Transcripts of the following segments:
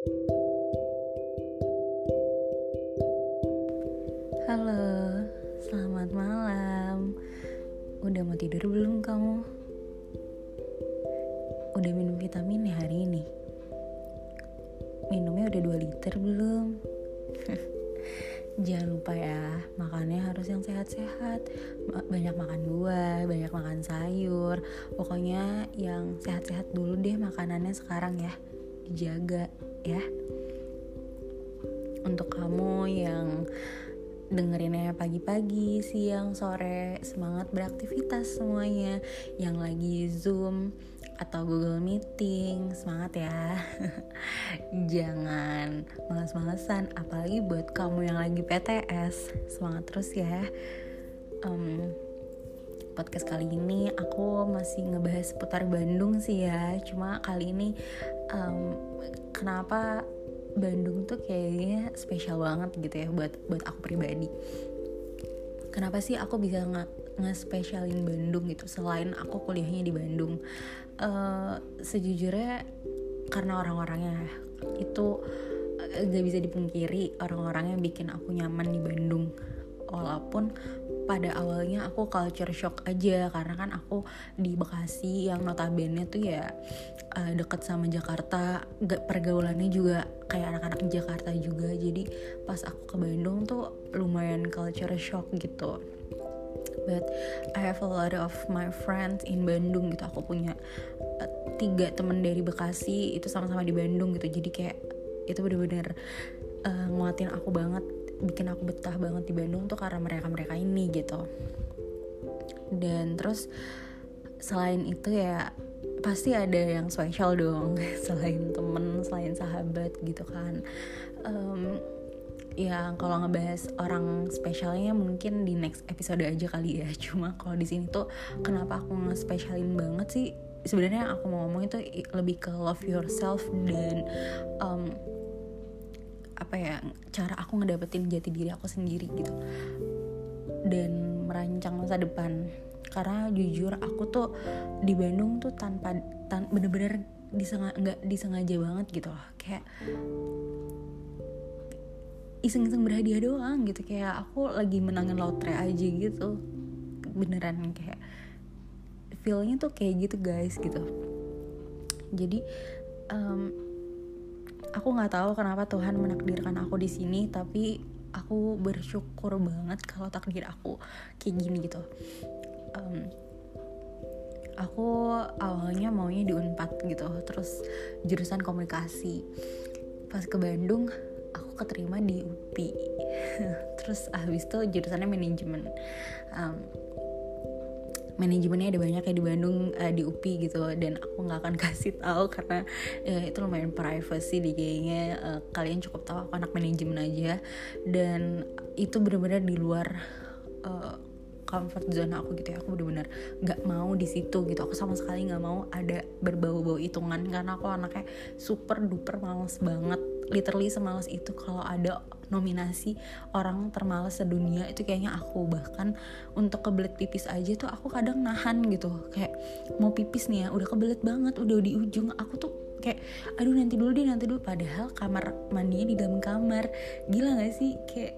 Halo, selamat malam. Udah mau tidur belum kamu? Udah minum vitamin ya hari ini? Minumnya udah 2 liter belum? Jangan lupa ya, makannya harus yang sehat-sehat. Banyak makan buah, banyak makan sayur. Pokoknya yang sehat-sehat dulu deh makanannya sekarang ya. Dijaga ya untuk kamu yang dengerinnya pagi-pagi, siang, sore, semangat beraktivitas semuanya. Yang lagi Zoom atau Google Meeting, semangat ya. Jangan males-malesan, apalagi buat kamu yang lagi PTS, semangat terus ya. Um, podcast kali ini aku masih ngebahas seputar Bandung sih ya. Cuma kali ini um, kenapa Bandung tuh kayaknya spesial banget gitu ya buat buat aku pribadi. Kenapa sih aku bisa nge, nge-spesialin Bandung gitu selain aku kuliahnya di Bandung? Uh, sejujurnya karena orang-orangnya itu uh, gak bisa dipungkiri orang-orangnya bikin aku nyaman di Bandung walaupun pada awalnya aku culture shock aja. Karena kan aku di Bekasi yang notabene tuh ya uh, deket sama Jakarta. Gak pergaulannya juga kayak anak-anak Jakarta juga. Jadi pas aku ke Bandung tuh lumayan culture shock gitu. But I have a lot of my friends in Bandung gitu. Aku punya uh, tiga temen dari Bekasi. Itu sama-sama di Bandung gitu. Jadi kayak itu bener-bener uh, nguatin aku banget bikin aku betah banget di Bandung tuh karena mereka-mereka ini gitu. Dan terus selain itu ya pasti ada yang spesial dong selain temen selain sahabat gitu kan. Um, ya kalau ngebahas orang spesialnya mungkin di next episode aja kali ya. Cuma kalau di sini tuh kenapa aku nge-spesialin banget sih? Sebenarnya aku mau ngomong itu lebih ke love yourself dan um, apa ya cara aku ngedapetin jati diri aku sendiri gitu. Dan merancang masa depan. Karena jujur aku tuh di Bandung tuh tanpa tan bener-bener disengaja nggak disengaja banget gitu loh. Kayak iseng-iseng berhadiah doang gitu. Kayak aku lagi menangin lotre aja gitu. Beneran kayak feelnya tuh kayak gitu guys gitu. Jadi um, aku nggak tahu kenapa Tuhan menakdirkan aku di sini tapi aku bersyukur banget kalau takdir aku kayak gini gitu. Um, aku awalnya maunya di Unpad gitu terus jurusan komunikasi. Pas ke Bandung aku keterima di UPI terus habis itu jurusannya manajemen. Um, manajemennya ada banyak ya di Bandung uh, di UPI gitu dan aku nggak akan kasih tahu karena uh, itu lumayan privacy di kayaknya uh, kalian cukup tahu aku anak manajemen aja. Dan itu benar-benar di luar uh, comfort zone aku gitu ya. Aku bener-bener nggak mau di situ gitu. Aku sama sekali nggak mau ada berbau-bau hitungan. Karena aku anaknya super duper males banget. Literally semalas itu kalau ada nominasi orang termalas sedunia itu kayaknya aku. Bahkan untuk kebelet pipis aja tuh aku kadang nahan gitu. Kayak mau pipis nih ya udah kebelet banget udah di ujung. Aku tuh kayak aduh nanti dulu deh nanti dulu. Padahal kamar mandinya di dalam kamar. Gila gak sih? Kayak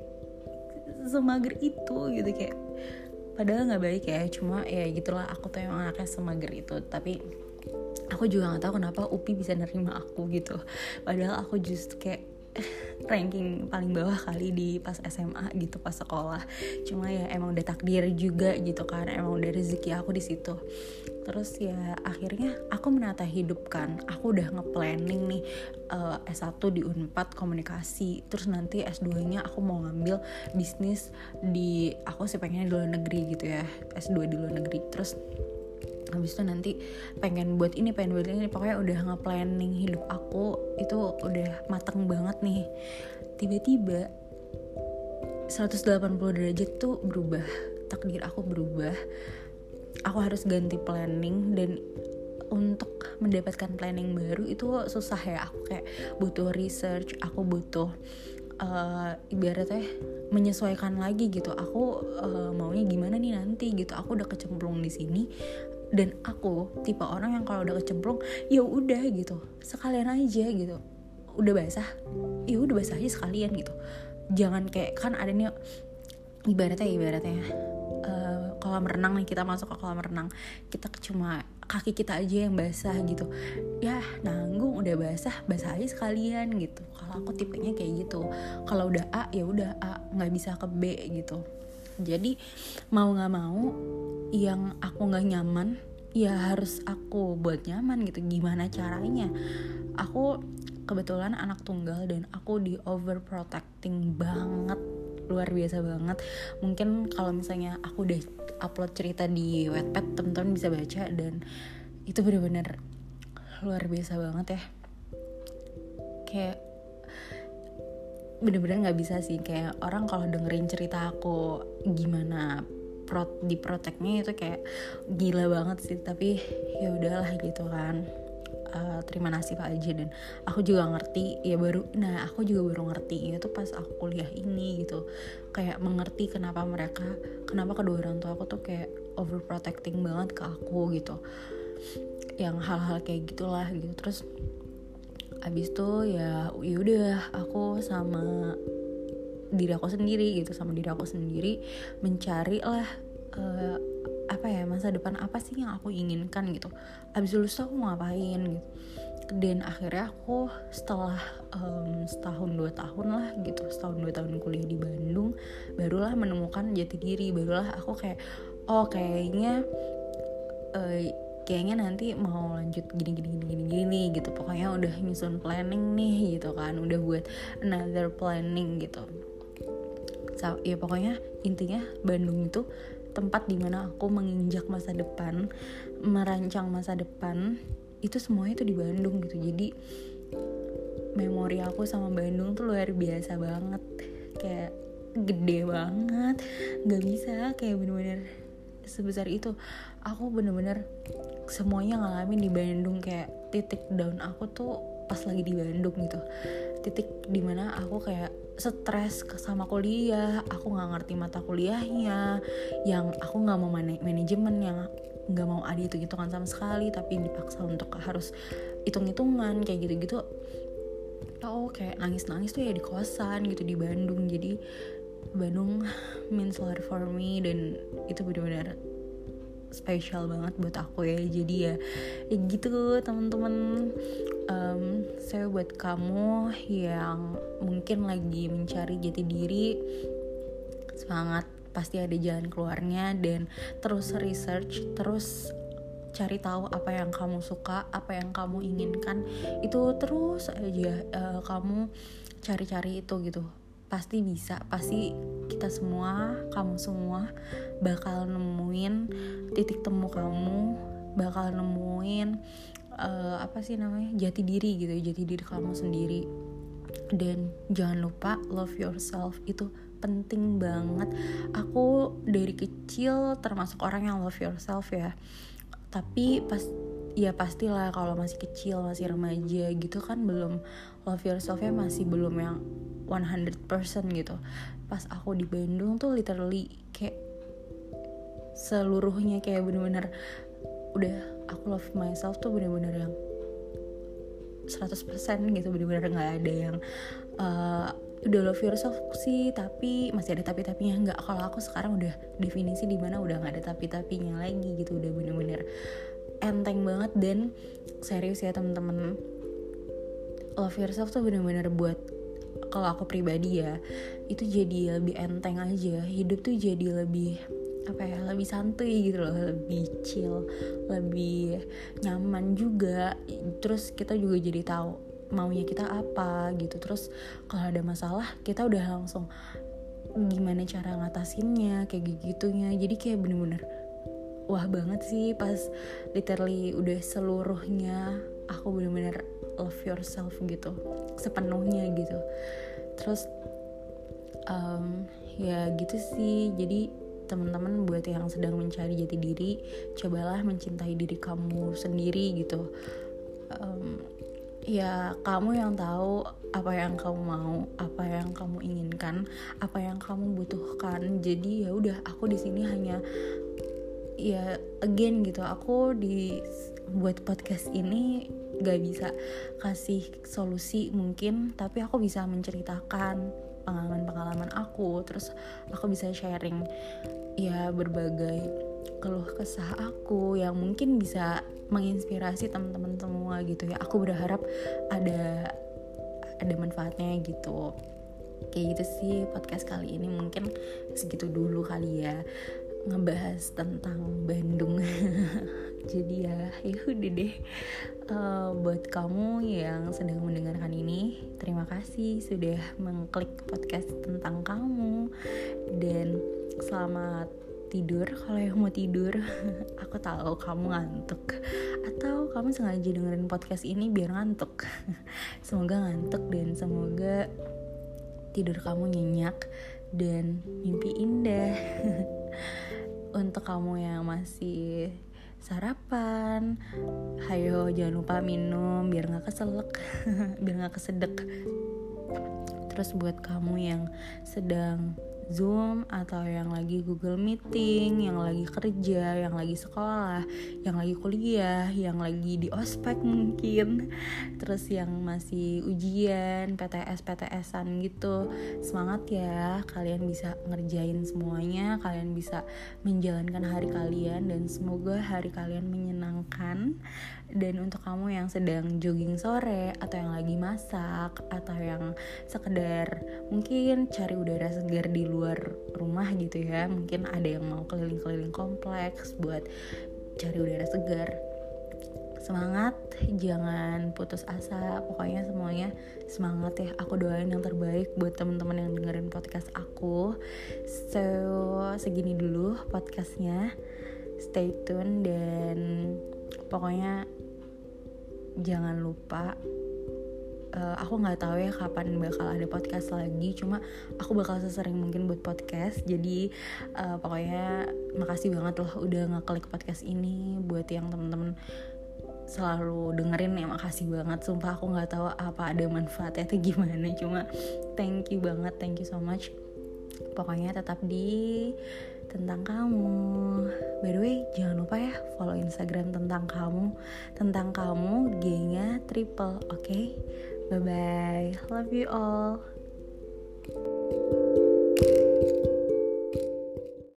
semager itu gitu kayak padahal nggak baik ya. Cuma ya gitulah aku tuh emang anaknya semager itu. Tapi aku juga nggak tahu kenapa Upi bisa nerima aku gitu. Padahal aku justru kayak ranking paling bawah kali di pas SMA gitu pas sekolah. Cuma ya emang udah takdir juga gitu kan emang udah rezeki aku di situ. Terus ya akhirnya aku menata hidup kan. Aku udah ngeplanning nih uh, S1 di Unpad komunikasi. Terus nanti S2 nya aku mau ngambil bisnis di aku sih pengennya di luar negeri gitu ya S2 di luar negeri. Terus habis itu nanti pengen buat ini pengen buat ini. Pokoknya udah nge-planning hidup aku itu udah mateng banget nih. Tiba-tiba 180 derajat tuh berubah takdir aku berubah. Aku harus ganti planning dan untuk mendapatkan planning baru itu susah ya. Aku kayak butuh research aku butuh uh, ibaratnya menyesuaikan lagi gitu. Aku uh, maunya gimana nih nanti gitu. Aku udah kecemplung di sini dan aku tipe orang yang kalau udah kecemplung ya udah gitu. Sekalian aja gitu. Udah basah ya udah basah aja sekalian gitu. Jangan kayak kan ada nih ibaratnya ibaratnya uh, kolam renang nih kita masuk ke kolam renang. Kita cuma kaki kita aja yang basah gitu. Ya nanggung udah basah basah aja sekalian gitu. Kalau aku tipenya kayak gitu. Kalau udah A ya udah A nggak bisa ke B gitu. Jadi mau nggak mau yang aku nggak nyaman ya harus aku buat nyaman gitu. Gimana caranya? Aku kebetulan anak tunggal dan aku di overprotecting banget luar biasa banget. Mungkin kalau misalnya aku udah upload cerita di Wattpad teman-teman bisa baca dan itu bener-bener luar biasa banget ya. Kayak bener-bener nggak bisa sih. Kayak orang kalau dengerin cerita aku gimana pro di proteknya itu kayak gila banget sih tapi ya udahlah gitu kan. Uh, terima nasib aja dan aku juga ngerti ya baru nah aku juga baru ngerti itu pas aku kuliah ini gitu. Kayak mengerti kenapa mereka kenapa kedua orang tua aku tuh kayak overprotecting banget ke aku gitu. Yang hal-hal kayak gitulah gitu. Terus abis itu ya yaudah aku sama diri aku sendiri gitu sama diri aku sendiri mencari lah uh, apa ya masa depan apa sih yang aku inginkan gitu. Abis lulus aku mau ngapain gitu. Dan akhirnya aku setelah um, setahun dua tahun lah gitu setahun dua tahun kuliah di Bandung barulah menemukan jati diri. Barulah aku kayak oh kayaknya uh, kayaknya nanti mau lanjut gini gini gini gini gini gitu. Pokoknya udah nyusun planning nih gitu kan udah buat another planning gitu so, ya pokoknya intinya Bandung itu tempat di mana aku menginjak masa depan merancang masa depan itu semuanya itu di Bandung gitu. Jadi memori aku sama Bandung tuh luar biasa banget. Kayak gede banget. Nggak bisa kayak bener-bener sebesar itu. Aku bener-bener semuanya ngalamin di Bandung. Kayak titik down aku tuh pas lagi di Bandung gitu. Titik di mana aku kayak stres sama kuliah aku nggak ngerti mata kuliahnya yang aku nggak mau man manajemen yang nggak mau ada itu gitu kan sama sekali tapi dipaksa untuk harus hitung-hitungan kayak gitu-gitu. Oh kayak nangis-nangis tuh ya di kosan gitu di Bandung. Jadi Bandung means a lot for me dan itu benar-benar spesial banget buat aku ya. Jadi ya, ya gitu teman-teman um, saya buat kamu yang mungkin lagi mencari jati diri semangat pasti ada jalan keluarnya dan terus research terus cari tahu apa yang kamu suka apa yang kamu inginkan. Itu terus aja uh, kamu cari-cari itu gitu. Pasti bisa pasti kita semua kamu semua bakal nemuin titik temu kamu bakal nemuin uh, apa sih namanya jati diri gitu jati diri kamu sendiri. Dan jangan lupa love yourself itu penting banget. Aku dari kecil termasuk orang yang love yourself ya. Tapi pas ya pastilah kalau masih kecil masih remaja gitu kan belum love yourselfnya masih belum yang 100% gitu. Pas aku di Bandung tuh literally kayak seluruhnya kayak bener-bener udah aku love myself tuh bener-bener yang 100% gitu bener-bener nggak ada yang uh, udah love yourself sih tapi masih ada tapi tapinya nggak kalau aku sekarang udah definisi di mana udah nggak ada tapi tapinya lagi gitu udah bener-bener enteng banget. Dan serius ya temen-temen love yourself tuh bener-bener buat kalau aku pribadi ya itu jadi lebih enteng aja. Hidup tuh jadi lebih apa ya lebih santuy gitu loh lebih chill lebih nyaman juga. Terus kita juga jadi tahu maunya kita apa gitu. Terus kalau ada masalah kita udah langsung gimana cara ngatasinnya kayak gitunya jadi kayak bener-bener wah banget sih pas literally udah seluruhnya aku bener-bener love yourself gitu sepenuhnya gitu. Terus um, ya gitu sih. Jadi teman-teman buat yang sedang mencari jati diri cobalah mencintai diri kamu sendiri gitu. Um, ya kamu yang tahu apa yang kamu mau apa yang kamu inginkan apa yang kamu butuhkan. Jadi ya udah aku di sini hanya ya again gitu aku di buat podcast ini gak bisa kasih solusi mungkin tapi aku bisa menceritakan pengalaman-pengalaman aku terus aku bisa sharing ya berbagai keluh kesah aku yang mungkin bisa menginspirasi teman-teman semua gitu ya. Aku berharap ada ada manfaatnya gitu. Kayak gitu sih podcast kali ini mungkin segitu dulu kali ya ngebahas tentang Bandung. Jadi ya ya udah deh. Uh, buat kamu yang sedang mendengarkan ini terima kasih sudah mengklik podcast tentang kamu. Dan selamat tidur kalau yang mau tidur. Aku tahu kamu ngantuk. Atau kamu sengaja dengerin podcast ini biar ngantuk. Semoga ngantuk dan semoga tidur kamu nyenyak dan mimpi indah untuk kamu yang masih sarapan hayo jangan lupa minum biar nggak keselak biar nggak kesedek. Terus buat kamu yang sedang Zoom atau yang lagi Google Meeting, yang lagi kerja, yang lagi sekolah, yang lagi kuliah, yang lagi di ospek mungkin, terus yang masih ujian, PTS PTSan gitu. Semangat ya, kalian bisa ngerjain semuanya, kalian bisa menjalankan hari kalian dan semoga hari kalian menyenangkan. Dan untuk kamu yang sedang jogging sore atau yang lagi masak atau yang sekedar mungkin cari udara segar di luar rumah gitu ya. Mungkin ada yang mau keliling-keliling kompleks buat cari udara segar. Semangat jangan putus asa. Pokoknya semuanya semangat ya. Aku doain yang terbaik buat teman-teman yang dengerin podcast aku. So segini dulu podcastnya. Stay tune dan pokoknya jangan lupa uh, aku nggak tahu ya kapan bakal ada podcast lagi cuma aku bakal sesering mungkin buat podcast jadi uh, pokoknya makasih banget loh udah ngeklik podcast ini buat yang temen-temen selalu dengerin ya makasih banget sumpah aku nggak tahu apa ada manfaatnya atau gimana cuma thank you banget thank you so much pokoknya tetap di tentang kamu. By the way, jangan lupa ya follow Instagram tentang kamu. Tentang kamu, G-nya triple, oke? Okay? Bye bye. Love you all.